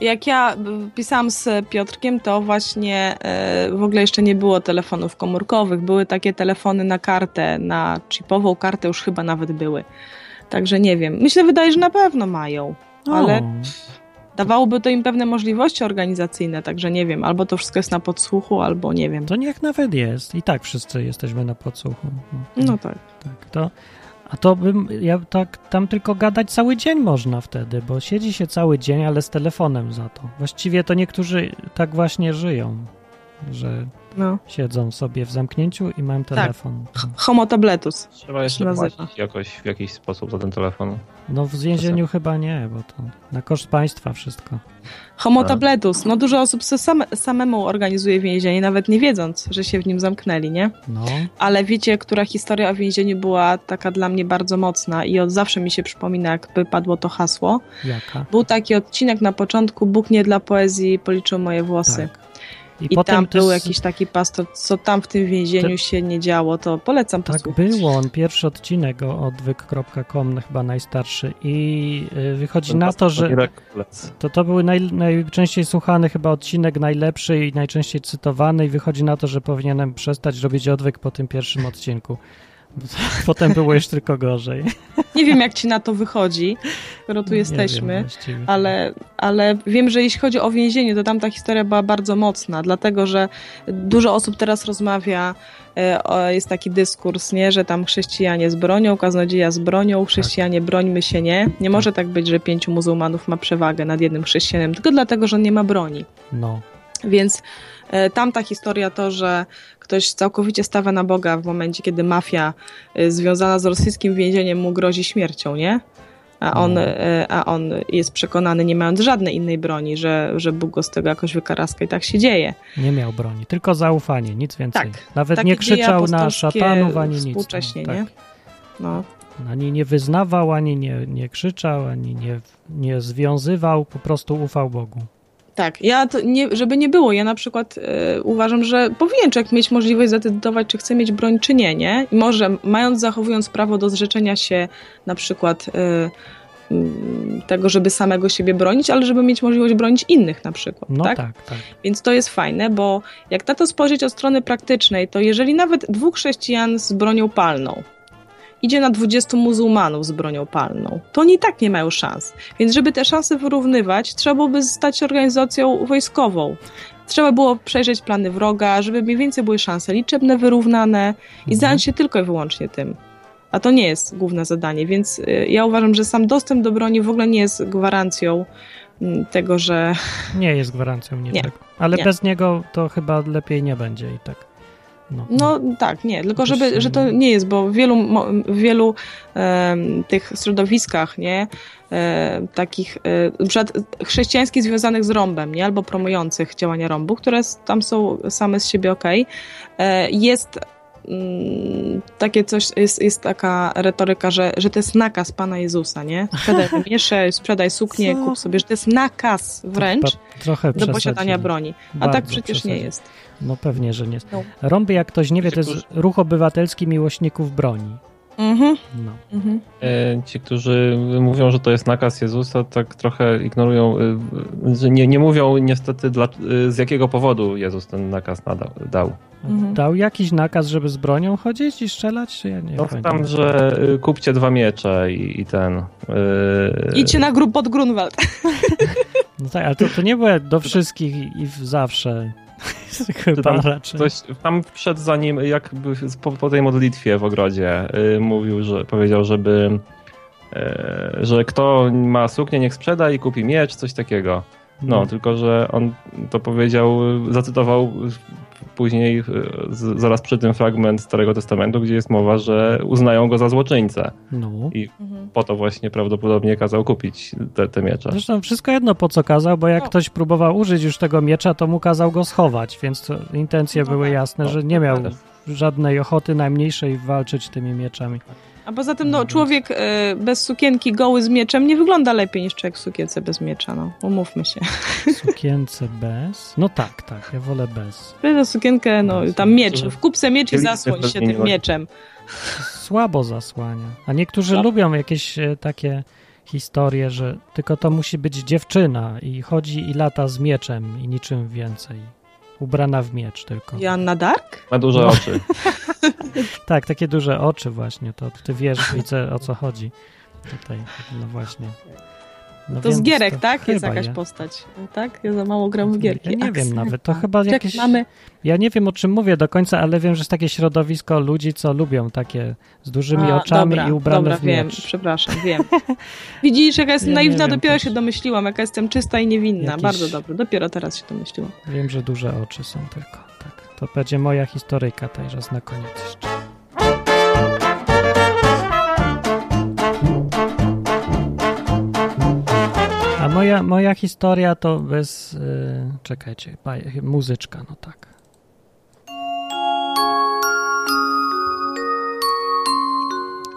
Jak ja pisałam z Piotrkiem, to właśnie e, w ogóle jeszcze nie było telefonów komórkowych. Były takie telefony na kartę, na chipową kartę już chyba nawet były. Także nie wiem. Myślę, wydaje, że na pewno mają. Ale O, dawałoby to im pewne możliwości organizacyjne, także nie wiem. Albo to wszystko jest na podsłuchu, albo nie wiem. to niech nawet jest. I tak wszyscy jesteśmy na podsłuchu. No tak. Tak, to, a to bym, ja tak, tam tylko gadać cały dzień można wtedy, bo siedzi się cały dzień, ale z telefonem za to. Właściwie to niektórzy tak właśnie żyją, że No. siedzą sobie w zamknięciu i mają telefon. Homo tabletus. Trzeba jeszcze Nazywa. płacić jakoś w jakiś sposób za ten telefon. No w więzieniu chyba nie, bo to na koszt państwa wszystko. Homo Tak. tabletus. No dużo osób same, samemu organizuje więzienie, nawet nie wiedząc, że się w nim zamknęli, nie? No, Ale wiecie, która historia o więzieniu była taka dla mnie bardzo mocna i od zawsze mi się przypomina, jakby padło to hasło. jaka? Był taki odcinek na początku, Bóg nie dla poezji policzył moje włosy. Tak. I, tam to był jakiś taki pastor, co tam w tym więzieniu się nie działo, to polecam Tak posłuchać. było, on pierwszy odcinek o odwyk.com, chyba najstarszy i y, wychodzi Ten na to, że. To to był naj, najczęściej słuchany chyba odcinek, najlepszy i najczęściej cytowany i wychodzi na to, że powinienem przestać robić odwyk po tym pierwszym odcinku. Potem było już tylko gorzej. Nie wiem, jak ci na to wychodzi, skoro tu Nie jesteśmy. wiem ale, ale wiem, że jeśli chodzi o więzienie, to tam ta historia była bardzo mocna, dlatego że dużo osób teraz rozmawia, e, jest taki dyskurs, nie, że tam chrześcijanie z bronią, kaznodzieja z bronią, chrześcijanie brońmy się nie. Nie może tak być, że pięciu muzułmanów ma przewagę nad jednym chrześcijaninem, tylko dlatego, że on nie ma broni. No, Więc tamta historia to, że ktoś całkowicie stawia na Boga w momencie, kiedy mafia e, związana z rosyjskim więzieniem mu grozi śmiercią, nie? A on, No. e, a on jest przekonany, nie mając żadnej innej broni, że, że Bóg go z tego jakoś wykaraska i tak się dzieje. nie miał broni, tylko zaufanie, nic więcej. Tak. Nawet nie krzyczał na szatanów ani nic. Współcześnie, no, nie? tak. No. Ani nie wyznawał, ani nie, nie krzyczał, ani nie, nie związywał, po prostu ufał Bogu. Tak, ja to nie, żeby nie było, ja na przykład e, uważam, że powinien człowiek mieć możliwość zadecydować, czy chce mieć broń, czy nie, nie? I może mając, zachowując prawo do zrzeczenia się na przykład e, mm, tego, żeby samego siebie bronić, ale żeby mieć możliwość bronić innych na przykład, No tak? tak, tak. Więc to jest fajne, bo jak na to spojrzeć od strony praktycznej, to jeżeli nawet dwóch chrześcijan z bronią palną idzie na 20 muzułmanów z bronią palną, to oni i tak nie mają szans. Więc żeby te szanse wyrównywać, trzeba byłoby stać się organizacją wojskową. Trzeba było przejrzeć plany wroga, żeby mniej więcej były szanse liczebne wyrównane i Mhm. zająć się tylko i wyłącznie tym. A to nie jest główne zadanie, więc y, ja uważam, że sam dostęp do broni w ogóle nie jest gwarancją mm, tego, że Nie jest gwarancją niczego. Ale nie. bez niego to chyba lepiej nie będzie i tak. No, No tak, nie, tylko żeby, że to nie- nie jest, bo w wielu, w wielu tych środowiskach, nie, e, takich, e, przykład chrześcijańskich związanych z rąbem, nie, albo promujących działania rąbu, które tam są same z siebie okej, e, jest mm, takie coś, jest, jest taka retoryka, że, że to jest nakaz Pana Jezusa, nie? Sprzedaj mieszę, sprzedaj suknię, Co? kup sobie, że to jest nakaz wręcz do posiadania broni. A tak przecież nie jest. No pewnie, że nie. No. Rąby, jak ktoś nie wie, to jest ruch obywatelski miłośników broni. Mhm, No. mhm. E, Ci, którzy mówią, że to jest nakaz Jezusa, tak trochę ignorują, że nie, nie mówią niestety dla, y, z jakiego powodu Jezus ten nakaz nadał, dał. Mhm. Dał jakiś nakaz, żeby z bronią chodzić i strzelać? Czy ja nie No tam, że y, kupcie dwa miecze i, i ten. Idźcie na grup pod Grunwald. No tak, ale to, to nie było do wszystkich i w zawsze. Raczej. Ktoś tam przed zanim, jakby po, po tej modlitwie w ogrodzie, y, mówił, że powiedział, żeby y, że kto ma suknię, niech sprzeda i kupi miecz, coś takiego. No, No. tylko że on to powiedział, zacytował później, y, z, zaraz przy tym fragment Starego Testamentu, gdzie jest mowa, że uznają go za złoczyńcę. No. I Mhm. po to właśnie prawdopodobnie kazał kupić te, te miecze. Zresztą wszystko jedno po co kazał, bo jak O. ktoś próbował użyć już tego miecza, to mu kazał go schować, więc to intencje No były tak. jasne, No, że nie miał tak. żadnej ochoty najmniejszej walczyć tymi mieczami. A poza tym, no, człowiek e, bez sukienki goły z mieczem nie wygląda lepiej niż człowiek w sukience bez miecza, no. Umówmy się. Sukience bez? No tak, tak, ja wolę bez. Tę sukienkę, no, tam miecz. W kupce miecz i zasłoń bez się tym mieczem. Słabo zasłania. A niektórzy No. lubią jakieś e, takie historie, że tylko to musi być dziewczyna i chodzi i lata z mieczem i niczym więcej. Ubrana w miecz tylko. Joanna Dark? Ma duże No. oczy. Tak, takie duże oczy właśnie, to ty wiesz, widzę o co chodzi. Tutaj, no właśnie. No To z gierek, to tak? Jest jakaś ja. postać. Tak? Ja za mało gram w gierki. Ja nie Akcja. wiem nawet, to chyba Jak jakieś... mamy... Ja nie wiem o czym mówię do końca, ale wiem, że jest takie środowisko ludzi, co lubią takie z dużymi A, oczami dobra, i ubrane dobra, w wiem, miecz. przepraszam, wiem. Widzisz, jaka jestem Ja naiwna, wiem dopiero też. się domyśliłam, jaka jestem czysta i niewinna. Jakiś- Bardzo dobrze, dopiero teraz się domyśliłam. Wiem, że duże oczy są tylko. Tak. To będzie moja historyjka teraz na koniec jeszcze. A moja, moja historia to bez... y, czekajcie, muzyczka, no tak.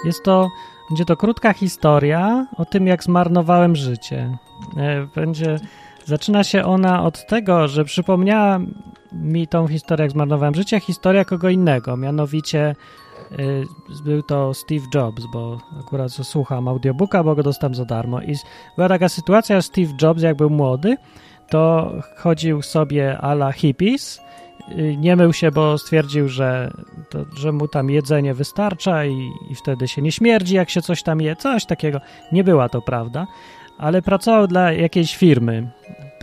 Jest to... Będzie to krótka historia o tym, jak zmarnowałem życie. E, Będzie... Zaczyna się ona od tego, że przypomniała mi tą historię, jak zmarnowałem życie, historia kogo innego. Mianowicie y, był to Steve Jobs, bo akurat słucham audiobooka, bo go dostałem za darmo. I była taka sytuacja, że Steve Jobs, jak był młody, to chodził sobie ala hippies, y, nie mył się, bo stwierdził, że, to, że mu tam jedzenie wystarcza i, i wtedy się nie śmierdzi, jak się coś tam je, coś takiego. Nie była to prawda, ale pracował dla jakiejś firmy,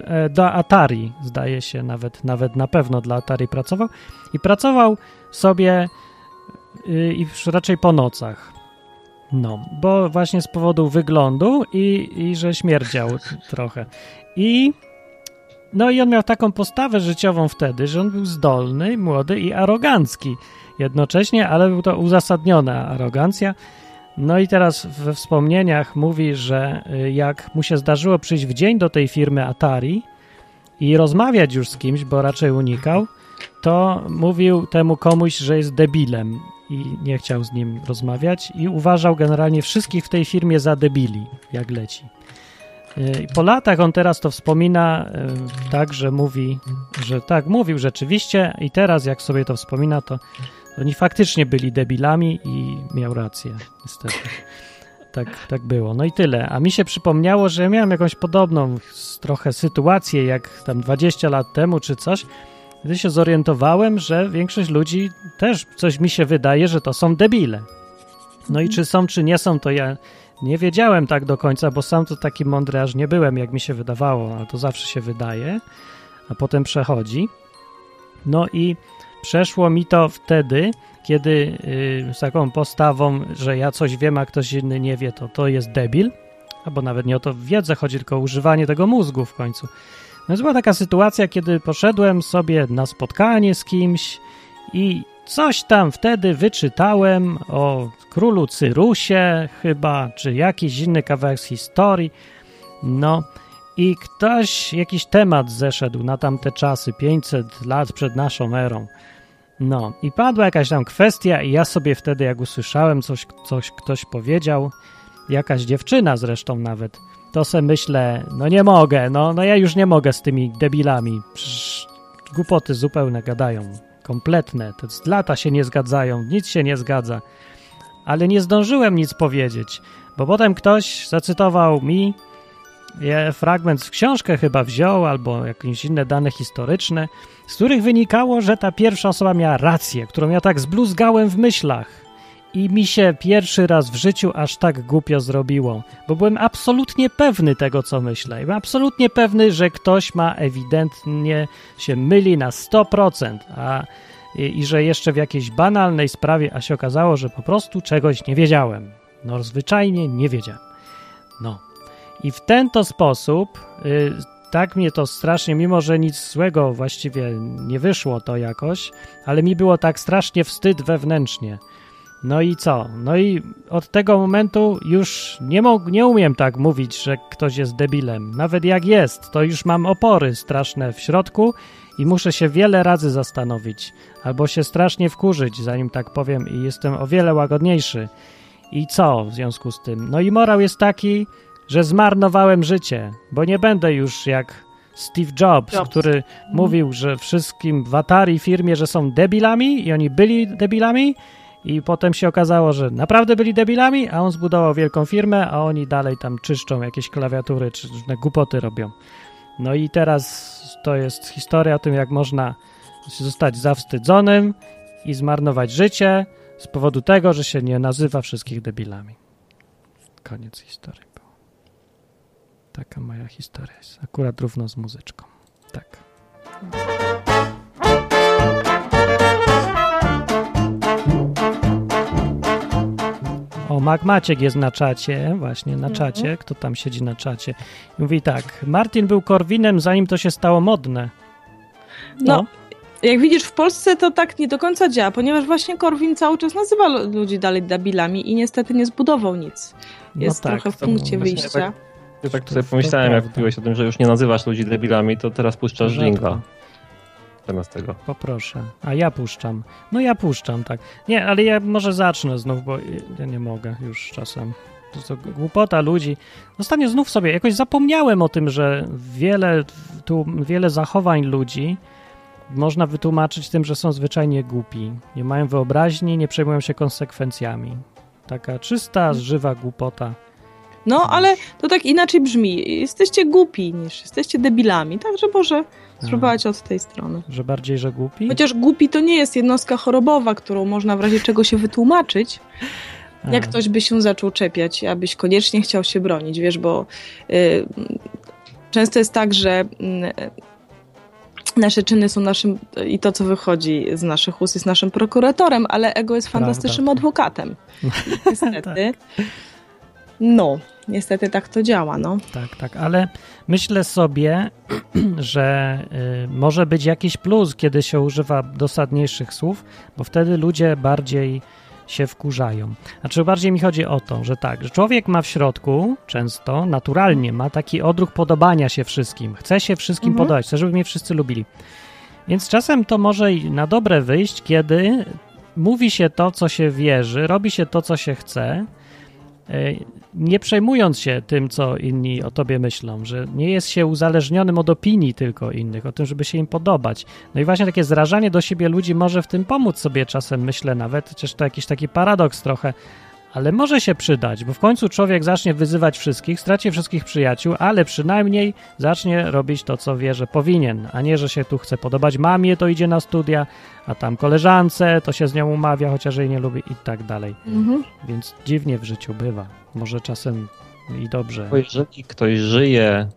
e, do Atari, zdaje się, nawet, nawet na pewno dla Atari pracował i pracował sobie y, i raczej po nocach. No, bo właśnie z powodu wyglądu i, i że śmierdział trochę. I no i on miał taką postawę życiową wtedy, że on był zdolny, młody i arogancki jednocześnie, ale był to uzasadniona arogancja. No i teraz we wspomnieniach mówi, że y, jak mu się zdarzyło przyjść w dzień do tej firmy Atari i rozmawiać już z kimś, bo raczej unikał, to mówił temu komuś, że jest debilem i nie chciał z nim rozmawiać i uważał generalnie wszystkich w tej firmie za debili, jak leci. Y, po latach on teraz to wspomina y, tak, że mówi, że tak, mówił rzeczywiście i teraz jak sobie to wspomina, to oni faktycznie byli debilami i miał rację, niestety. Tak, tak było. No i tyle. A mi się przypomniało, że miałem jakąś podobną trochę sytuację, jak tam 20 lat temu czy coś, gdy się zorientowałem, że większość ludzi też coś mi się wydaje, że to są debile. No i czy są, czy nie są, to ja nie wiedziałem tak do końca, bo sam to taki mądry aż nie byłem, jak mi się wydawało, ale to zawsze się wydaje, a potem przechodzi. No i przeszło mi to wtedy, kiedy yy, z taką postawą, że ja coś wiem, a ktoś inny nie wie, to to jest debil, albo nawet nie o to wiedzę chodzi, tylko używanie tego mózgu w końcu. No była taka sytuacja, kiedy poszedłem sobie na spotkanie z kimś i coś tam wtedy wyczytałem o królu Cyrusie chyba, czy jakiś inny kawałek z historii. No i ktoś, jakiś temat zeszedł na tamte czasy, 500 lat przed naszą erą. No i padła jakaś tam kwestia i ja sobie wtedy, jak usłyszałem coś, coś ktoś powiedział, jakaś dziewczyna zresztą nawet, to se myślę, no nie mogę, no, no ja już nie mogę z tymi debilami. Przecież głupoty zupełne gadają, kompletne. To z lata się nie zgadzają, nic się nie zgadza. Ale nie zdążyłem nic powiedzieć, bo potem ktoś zacytował mi fragment z książkę chyba wziął, albo jakieś inne dane historyczne, z których wynikało, że ta pierwsza osoba miała rację, którą ja tak zbluzgałem w myślach. i mi się pierwszy raz w życiu aż tak głupio zrobiło, bo byłem absolutnie pewny tego, co myślę. Byłem absolutnie pewny, że ktoś ma ewidentnie się myli na 100%, a i, i że jeszcze w jakiejś banalnej sprawie, a się okazało, że po prostu czegoś nie wiedziałem. No, zwyczajnie nie wiedziałem. No. I w ten to sposób, y, tak mnie to strasznie, mimo że nic złego właściwie nie wyszło to jakoś, ale mi było tak strasznie wstyd wewnętrznie. No i co? No i od tego momentu już nie, mog, nie umiem tak mówić, że ktoś jest debilem. Nawet jak jest, to już mam opory straszne w środku i muszę się wiele razy zastanowić, albo się strasznie wkurzyć, zanim tak powiem, i jestem o wiele łagodniejszy. I co w związku z tym? No i morał jest taki, że zmarnowałem życie, bo nie będę już jak Steve Jobs, Jobs. który mm. mówił, że wszystkim w Atari firmie, że są debilami i oni byli debilami i potem się okazało, że naprawdę byli debilami, a on zbudował wielką firmę, a oni dalej tam czyszczą jakieś klawiatury, czy różne głupoty robią. No i teraz to jest historia o tym, jak można zostać zawstydzonym i zmarnować życie z powodu tego, że się nie nazywa wszystkich debilami. Koniec historii. Taka moja historia jest. Akurat równo z muzyczką. Tak. O, Mac Maciek jest na czacie, właśnie na mhm. czacie. Kto tam siedzi na czacie? I mówi tak, Martin był Korwinem, zanim to się stało modne. No, no jak widzisz, w Polsce to tak nie do końca działa, ponieważ właśnie Korwin cały czas nazywa ludzi dalej debilami i niestety nie zbudował nic. No jest no tak, trochę w punkcie wyjścia. Tak, ja tak sobie pomyślałem, jak mówiłeś o tym, że już nie nazywasz ludzi debilami, to teraz puszczasz dżingla zamiast tego. Poproszę. A ja puszczam. No ja puszczam, tak. Nie, ale ja może zacznę znów, bo ja nie mogę już czasem. To, to głupota ludzi. Ostatnio znów sobie jakoś zapomniałem o tym, że wiele, tu, wiele zachowań ludzi można wytłumaczyć tym, że są zwyczajnie głupi. Nie mają wyobraźni, nie przejmują się konsekwencjami. Taka czysta, żywa głupota. No, ale to tak inaczej brzmi. Jesteście głupi niż jesteście debilami, także może spróbować od tej strony. Że bardziej, że głupi? Chociaż głupi to nie jest jednostka chorobowa, którą można w razie czego się wytłumaczyć. A. Jak ktoś by się zaczął czepiać, abyś koniecznie chciał się bronić, wiesz, bo y, często jest tak, że y, nasze czyny są naszym, i to, co wychodzi z naszych ust, jest naszym prokuratorem, ale ego jest fantastycznym Prawda. adwokatem. Niestety. tak. No, niestety tak to działa, no. Tak, tak, ale myślę sobie, że y, może być jakiś plus, kiedy się używa dosadniejszych słów, bo wtedy ludzie bardziej się wkurzają. Znaczy bardziej mi chodzi o to, że tak, że człowiek ma w środku często, naturalnie ma taki odruch podobania się wszystkim. Chce się wszystkim mhm. podobać, chce, żeby mnie wszyscy lubili. Więc czasem to może na dobre wyjść, kiedy mówi się to, co się wierzy, robi się to, co się chce, nie przejmując się tym, co inni o tobie myślą, że nie jest się uzależnionym od opinii tylko innych, o tym, żeby się im podobać. No i właśnie takie zrażanie do siebie ludzi może w tym pomóc sobie czasem, myślę nawet, chociaż to jakiś taki paradoks trochę, ale może się przydać, bo w końcu człowiek zacznie wyzywać wszystkich, straci wszystkich przyjaciół, ale przynajmniej zacznie robić to, co wie, że powinien, a nie, że się tu chce podobać mamie, to idzie na studia, a tam koleżance, to się z nią umawia, chociaż jej nie lubi i tak dalej. Mhm. Więc dziwnie w życiu bywa. Może czasem i dobrze. Bo jeżeli ktoś żyje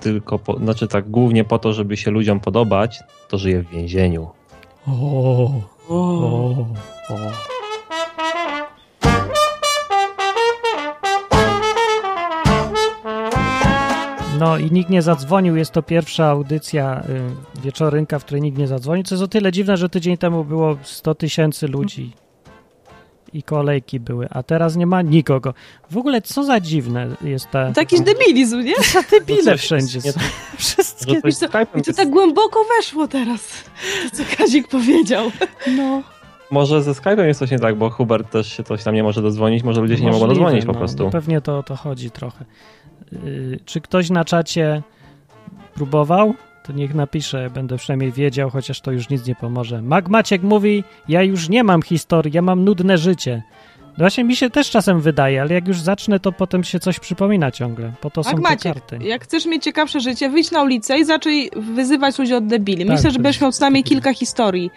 tylko, po, znaczy tak głównie po to, żeby się ludziom podobać, to żyje w więzieniu. O, o, o. No i nikt nie zadzwonił. Jest to pierwsza audycja y, wieczorynka, w której nikt nie zadzwonił. Co jest o tyle dziwne, że tydzień temu było 100 tysięcy ludzi i kolejki były, a teraz nie ma nikogo. W ogóle co za dziwne jest ta... To jakiś debilizm, nie? Za debile wszędzie są. Wszystkie... I to, I to tak głęboko weszło teraz, to co Kazik powiedział. No. Może ze Skype'em jest coś nie tak, bo Hubert też się coś tam nie może dozwonić, może ludzie się Możliwe, nie mogą dozwonić po no, prostu. No pewnie to o to chodzi trochę. Y, czy ktoś na czacie próbował? To niech napisze, będę przynajmniej wiedział, chociaż to już nic nie pomoże. Magmaciek mówi, ja już nie mam historii, ja mam nudne życie. Właśnie mi się też czasem wydaje, ale jak już zacznę, to potem się coś przypomina ciągle. Po to są te karty. jak chcesz mieć ciekawsze życie, wyjdź na ulicę i zacznij wyzywać ludzi od debili. Myślę, tak, że będziesz miał co najmniej kilka historii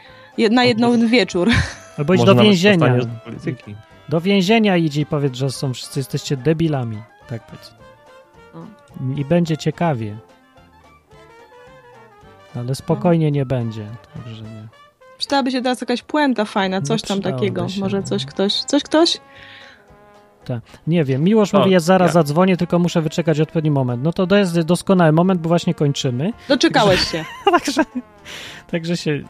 na jedną wieczór. Albo idź do więzienia. do. Do więzienia idź i powiedz, że są wszyscy jesteście debilami. Tak powiedz. I będzie ciekawie. Ale spokojnie nie będzie. Także nie. Przydałaby się teraz jakaś puenta fajna, No coś tam przydałoby takiego. się, Może no. coś ktoś, coś ktoś? Nie wiem, Miłosz O, mówi, ja zaraz ja. zadzwonię, tylko muszę wyczekać odpowiedni moment. No to to jest doskonały moment, bo właśnie kończymy. Doczekałeś się. także, także się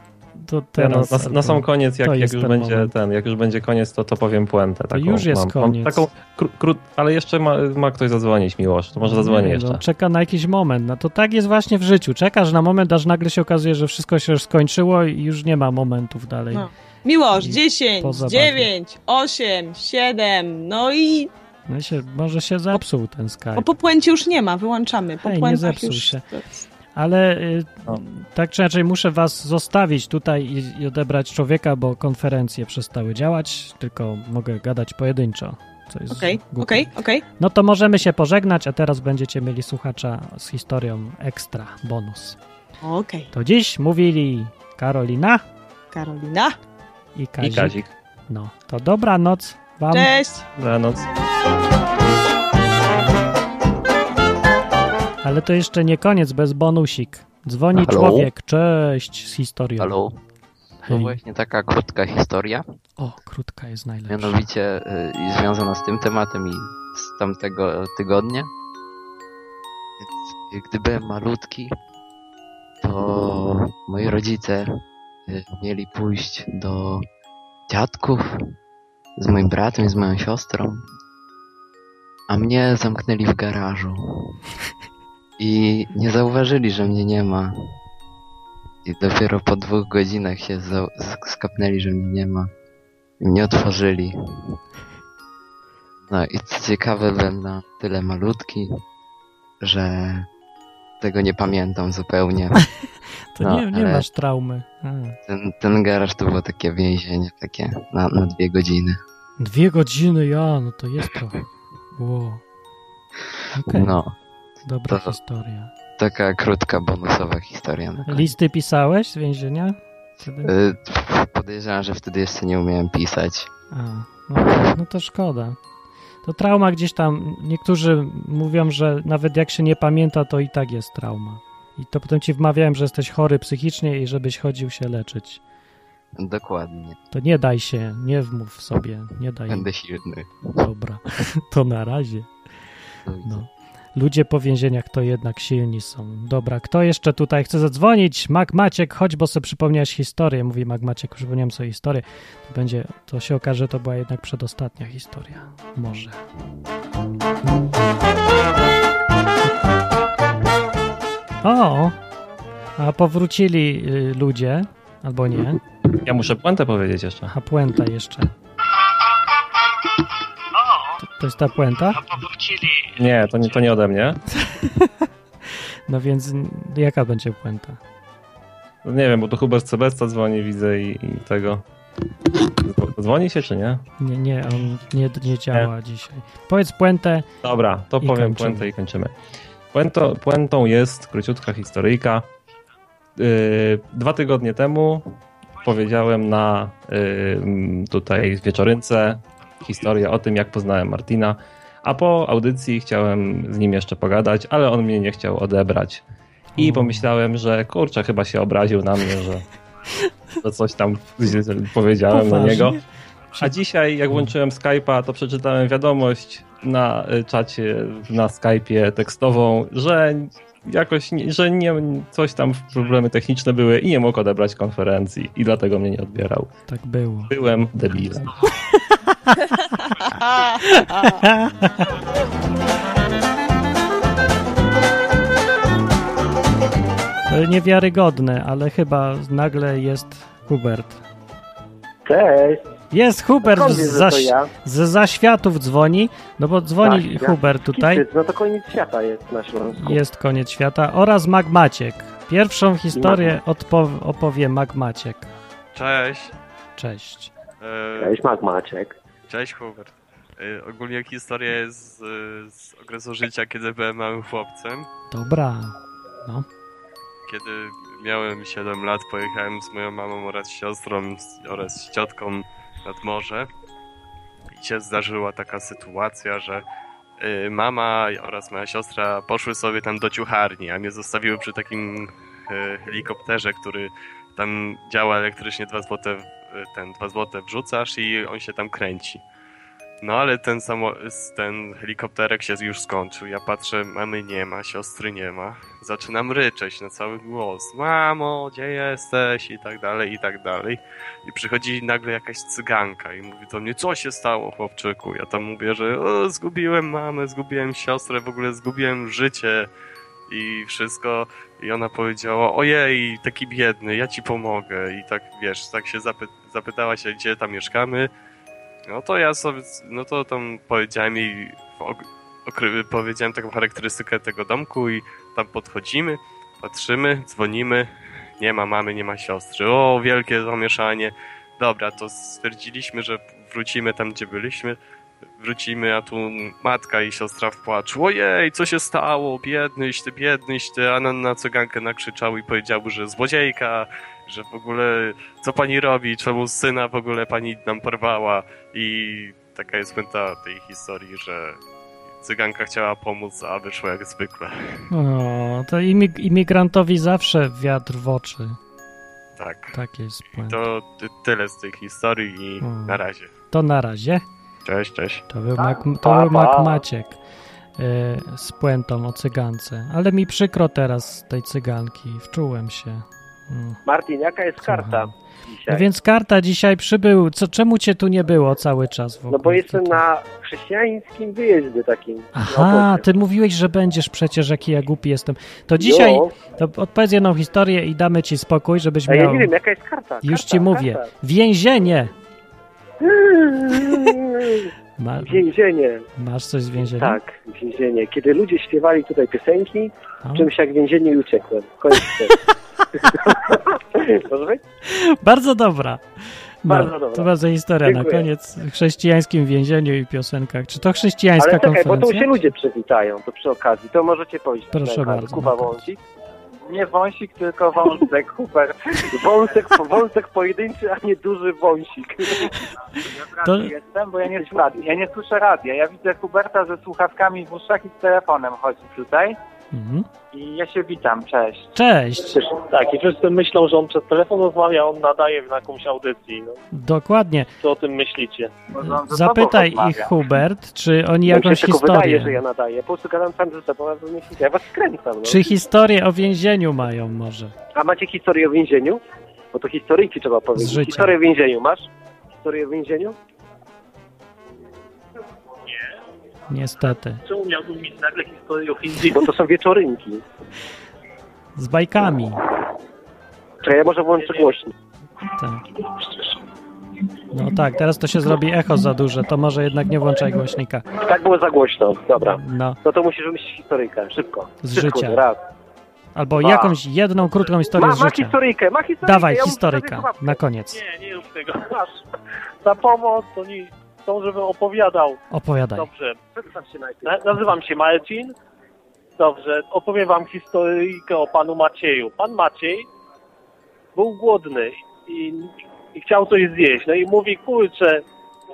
to Ja teraz... na, na, na sam koniec, jak, to jak już ten będzie moment. ten, jak już będzie koniec, to, to powiem puentę. Taką już jest mam, mam koniec. taką kró, kró, ale jeszcze ma, ma ktoś zadzwonić, Miłosz, to może zadzwonię Nie, jeszcze. No, czeka na jakiś moment. No to tak jest właśnie w życiu. Czekasz na moment, aż nagle się okazuje, że wszystko się już skończyło i już nie ma momentów dalej. No. Miłosz, I 10, po zabawie. 9, 8, 7, no i No się, może się zepsuł ten Skype. o po puencie już nie ma, wyłączamy. Po Hej, nie zepsuł już... się. Ale y, No. tak czy inaczej muszę was zostawić tutaj i, i odebrać człowieka, bo konferencje przestały działać, tylko mogę gadać pojedynczo. Co jest Okej, okej, okej. No to możemy się pożegnać, a teraz będziecie mieli słuchacza z historią ekstra, bonus. Okej. To dziś mówili Karolina Karolina, i I Kazik. Kazik. No, to dobranoc wam. cześć! Dobranoc. Ale to jeszcze nie koniec, bez bonusik. Dzwoni Halo? człowiek, cześć, z historią. Halo? No Hej. właśnie taka krótka historia, O, krótka jest najlepsza. mianowicie y, związana z tym tematem i z tamtego tygodnia. Więc y, gdy byłem malutki, to moi rodzice y, mieli pójść do dziadków z moim bratem i z moją siostrą, a mnie zamknęli w garażu. I nie zauważyli, że mnie nie ma. I dopiero po dwóch godzinach się skapnęli, że mnie nie ma. I mnie otworzyli. No i co ciekawe, byłem na tyle malutki, że tego nie pamiętam zupełnie. To No, nie, nie masz traumy. A. Ten, ten garaż to było takie więzienie, takie na, na dwie godziny. Dwie godziny, ja, no to jest trochę. Wow. Okej, No, dobra to- historia. taka krótka, bonusowa historia. Listy pisałeś z więzienia? Wtedy? Y, Podejrzewam, że wtedy jeszcze nie umiałem pisać. A, no, to- no to szkoda. To trauma gdzieś tam, niektórzy mówią, że nawet jak się nie pamięta, to i tak jest trauma. I to potem ci wmawiałem, że jesteś chory psychicznie i żebyś chodził się leczyć. Dokładnie. To nie daj się, nie wmów sobie, nie daj. Będę silny. Dobra, to na razie. No. Ludzie po więzieniach to jednak silni są. Dobra, kto jeszcze tutaj chce zadzwonić? Mag Maciek, chodź, bo sobie przypomniałeś historię. Mówi Mag Maciek, przypomniałem sobie historię. To będzie, to się okaże, że to była jednak przedostatnia historia. Może. O! A powrócili y, ludzie, albo nie. Ja muszę puentę powiedzieć jeszcze. Aha, puenta jeszcze. To, to jest ta puenta? Nie, to nie, to nie ode mnie. No więc jaka będzie puenta? No Nie wiem, bo tu Hubert Sebesta dzwoni, widzę i, i tego. Dzwo- Dzwoni się czy nie? Nie, nie, on nie, nie działa dzisiaj. Powiedz puentę. Dobra, to I powiem kończymy. puentę i kończymy. Puento, puentą jest króciutka historyjka. Yy, dwa tygodnie temu powiedziałem na yy, tutaj wieczorynce historię o tym, jak poznałem Martina, a po audycji chciałem z nim jeszcze pogadać, ale on mnie nie chciał odebrać. I O. pomyślałem, że kurczę, chyba się obraził na mnie, że, że coś tam powiedziałem na niego. A dzisiaj, jak włączyłem Skype'a, to przeczytałem wiadomość na y, czacie, na Skype'ie tekstową, że jakoś, nie, że nie, coś tam problemy techniczne były i nie mógł odebrać konferencji i dlatego mnie nie odbierał. Tak było. Byłem debilem. To niewiarygodne, ale chyba nagle jest Hubert. Cześć! Jest Hubert z, za, ja? z zaświatów dzwoni, no bo dzwoni Tak, ja- Hubert tutaj. Kicyc, no to koniec świata jest na Śląsku. Jest koniec świata. Oraz Magmaciek. Pierwszą historię odpo- opowie Magmaciek. Cześć. Cześć. E, Cześć, Mac Maciek. Cześć Hubert. E, ogólnie historia jest z, z okresu życia, kiedy byłem małym chłopcem. Dobra. No. Kiedy miałem 7 lat, pojechałem z moją mamą oraz siostrą z- oraz z ciotką nad morze i się zdarzyła taka sytuacja, że y, mama oraz moja siostra poszły sobie tam do ciucharni, a mnie zostawiły przy takim y, helikopterze, który tam działa elektrycznie 2 złote, w- y, ten 2 złote wrzucasz i on się tam kręci. No ale ten, samo, ten helikopterek się już skończył. Ja patrzę, mamy nie ma, siostry nie ma. Zaczynam ryczeć na cały głos. Mamo, gdzie jesteś? I tak dalej, i tak dalej. I przychodzi nagle jakaś cyganka i mówi do mnie, co się stało, chłopczyku? Ja tam mówię, że o, zgubiłem mamę, zgubiłem siostrę, w ogóle zgubiłem życie i wszystko. I ona powiedziała, ojej, taki biedny, ja ci pomogę. I tak, wiesz, tak się zapy zapytała się, gdzie tam mieszkamy. No to ja sobie, no to tam powiedziałem jej, powiedziałem taką charakterystykę tego domku i tam podchodzimy, patrzymy, dzwonimy, nie ma mamy, nie ma siostry. O, wielkie zamieszanie. Dobra, to stwierdziliśmy, że wrócimy tam, gdzie byliśmy. Wrócimy, a tu matka i siostra w płaczu. Ojej, co się stało? Biednyś ty, biednyś ty. A na, na cygankę nakrzyczał i powiedział, że złodziejka, że w ogóle co pani robi, czemu syna w ogóle pani nam porwała. I taka jest puenta tej historii, że cyganka chciała pomóc, a wyszło jak zwykle. O, to imig- imigrantowi zawsze wiatr w oczy. Tak. Tak jest. To ty, tyle z tej historii i Hmm. na razie. To na razie. Cześć, cześć. To był, Mac, to był Mac. Maciek y, z puentą o cygance. Ale mi przykro teraz z tej cyganki. Wczułem się. Martin, jaka jest karta dzisiaj? No więc karta dzisiaj przybył. Co, czemu cię tu nie było cały czas w ogóle? No bo jestem na chrześcijańskim wyjeździe takim. Aha, ty mówiłeś, że będziesz przecież, jaki ja głupi jestem. To dzisiaj to odpowiedz jedną historię i damy ci spokój, żebyś A ja miał... nie wiem, jaka jest karta. Już karta, ci mówię. Karta. Więzienie! Ma, Więzienie. masz coś z więzienia? Tak, więzienie. Kiedy ludzie śpiewali tutaj piosenki, O. czymś jak więzienie i uciekłem. Koniec Może być? Bardzo dobra. No, Bardzo dobra. To bardzo historia Dziękuję. na koniec. W chrześcijańskim więzieniu i piosenkach. Czy to chrześcijańska Ale czekaj, bo tu konferencja? się ludzie przywitają, to przy okazji. To możecie powiedzieć. Proszę na bardzo, Kuba na Wąsik. Nie wąsik, tylko wąsek, Hubert. Wąsek, wąsek pojedynczy, a nie duży wąsik. Ja To- jestem, bo ja nie, słucham, ja nie słyszę radia. Ja widzę Huberta ze słuchawkami w uszach i z telefonem chodzi tutaj. Mhm. I ja się witam, cześć. Cześć! Tak, i wszyscy myślą, że on przez telefon rozmawia, a on nadaje w jakąś audycji. No, Dokładnie. co o tym myślicie? Zapytaj ich. Hubert, czy oni się jakąś tylko wydaje, że historię... ja nadaję. Po prostu gadam sam ze sobą, a wy myślicie, ja was skręcam. No. Czy historię o więzieniu mają może? A macie historię o więzieniu? Bo to historyjki trzeba powiedzieć. Historię o więzieniu masz? Historię o więzieniu? Niestety. Czemu miałbym mieć nagle historię o Hindi? Bo to są wieczorynki. Z bajkami. Czy ja może włączę głośnik? Tak. No tak, teraz to się zrobi echo za duże, to może jednak nie włączaj głośnika. Tak było za głośno. Dobra. No, No to musisz wymyślić historyjkę. Szybko. Z Szybko, życia. Raz. albo Dwa. jakąś jedną krótką historię Ma, z ma życia. historyjkę, ma historyjkę. Dawaj, ja na koniec. Nie, nie już tego. Masz. Na pomoc, to nie chcą, żebym opowiadał. Opowiadaj. Dobrze. Przedstaw się najpierw. Nazywam się Marcin. Dobrze, opowiem wam historyjkę o panu Macieju. Pan Maciej był głodny i, i chciał coś zjeść. No i mówi, kurczę,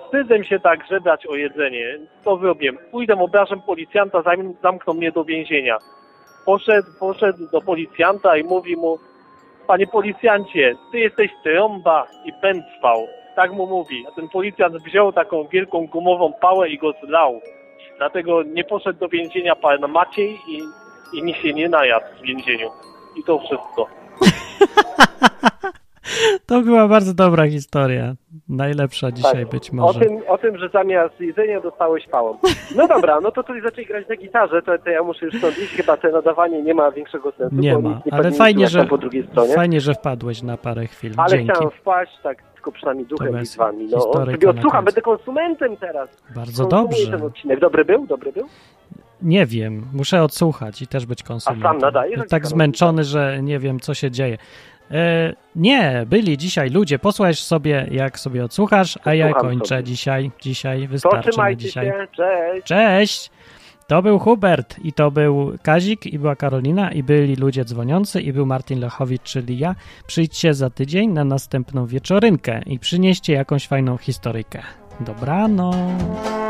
wstydzę się tak żebrać o jedzenie. Co zrobię? Pójdę, obrażę policjanta, zanim zamkną mnie do więzienia. Poszedł, poszedł do policjanta i mówi mu, panie policjancie, ty jesteś trąba i pędzwał. Tak mu mówi. A ten policjant wziął taką wielką gumową pałę i go zlał. Dlatego nie poszedł do więzienia pan Maciej i, i nie się nie najadł w więzieniu. I to wszystko. To była bardzo dobra historia. Najlepsza dzisiaj Tak. być O może. tym, o tym, że zamiast jedzenia dostałeś pałą. No dobra, no to tutaj zaczęli grać na gitarze, to, to ja muszę już stąd iść. Chyba to nadawanie nie ma większego sensu. Nie bo ma, nie ale fajnie, że, tam po drugiej stronie. fajnie, że wpadłeś na parę chwil. Ale Dzięki. chciałem wpaść, tak tylko przynajmniej duchem i z wami. No, historyka sobie końcu. będę konsumentem teraz. Bardzo Konsumuję dobrze. ten odcinek. Dobry był? Dobry był? Nie wiem, muszę odsłuchać i też być konsumentem. A sam nadajesz, Tak zmęczony, że nie wiem, co się dzieje. E, nie, byli dzisiaj ludzie. Posłuchaj sobie, jak sobie odsłuchasz, a ja Słucham kończę sobie. dzisiaj. Dzisiaj wystarczy trzymajcie dzisiaj. się, cześć. Cześć! To był Hubert i to był Kazik i była Karolina i byli ludzie dzwoniący i był Martin Lechowicz, czyli ja. Przyjdźcie za tydzień na następną wieczorynkę i przynieście jakąś fajną historyjkę. Dobranoc.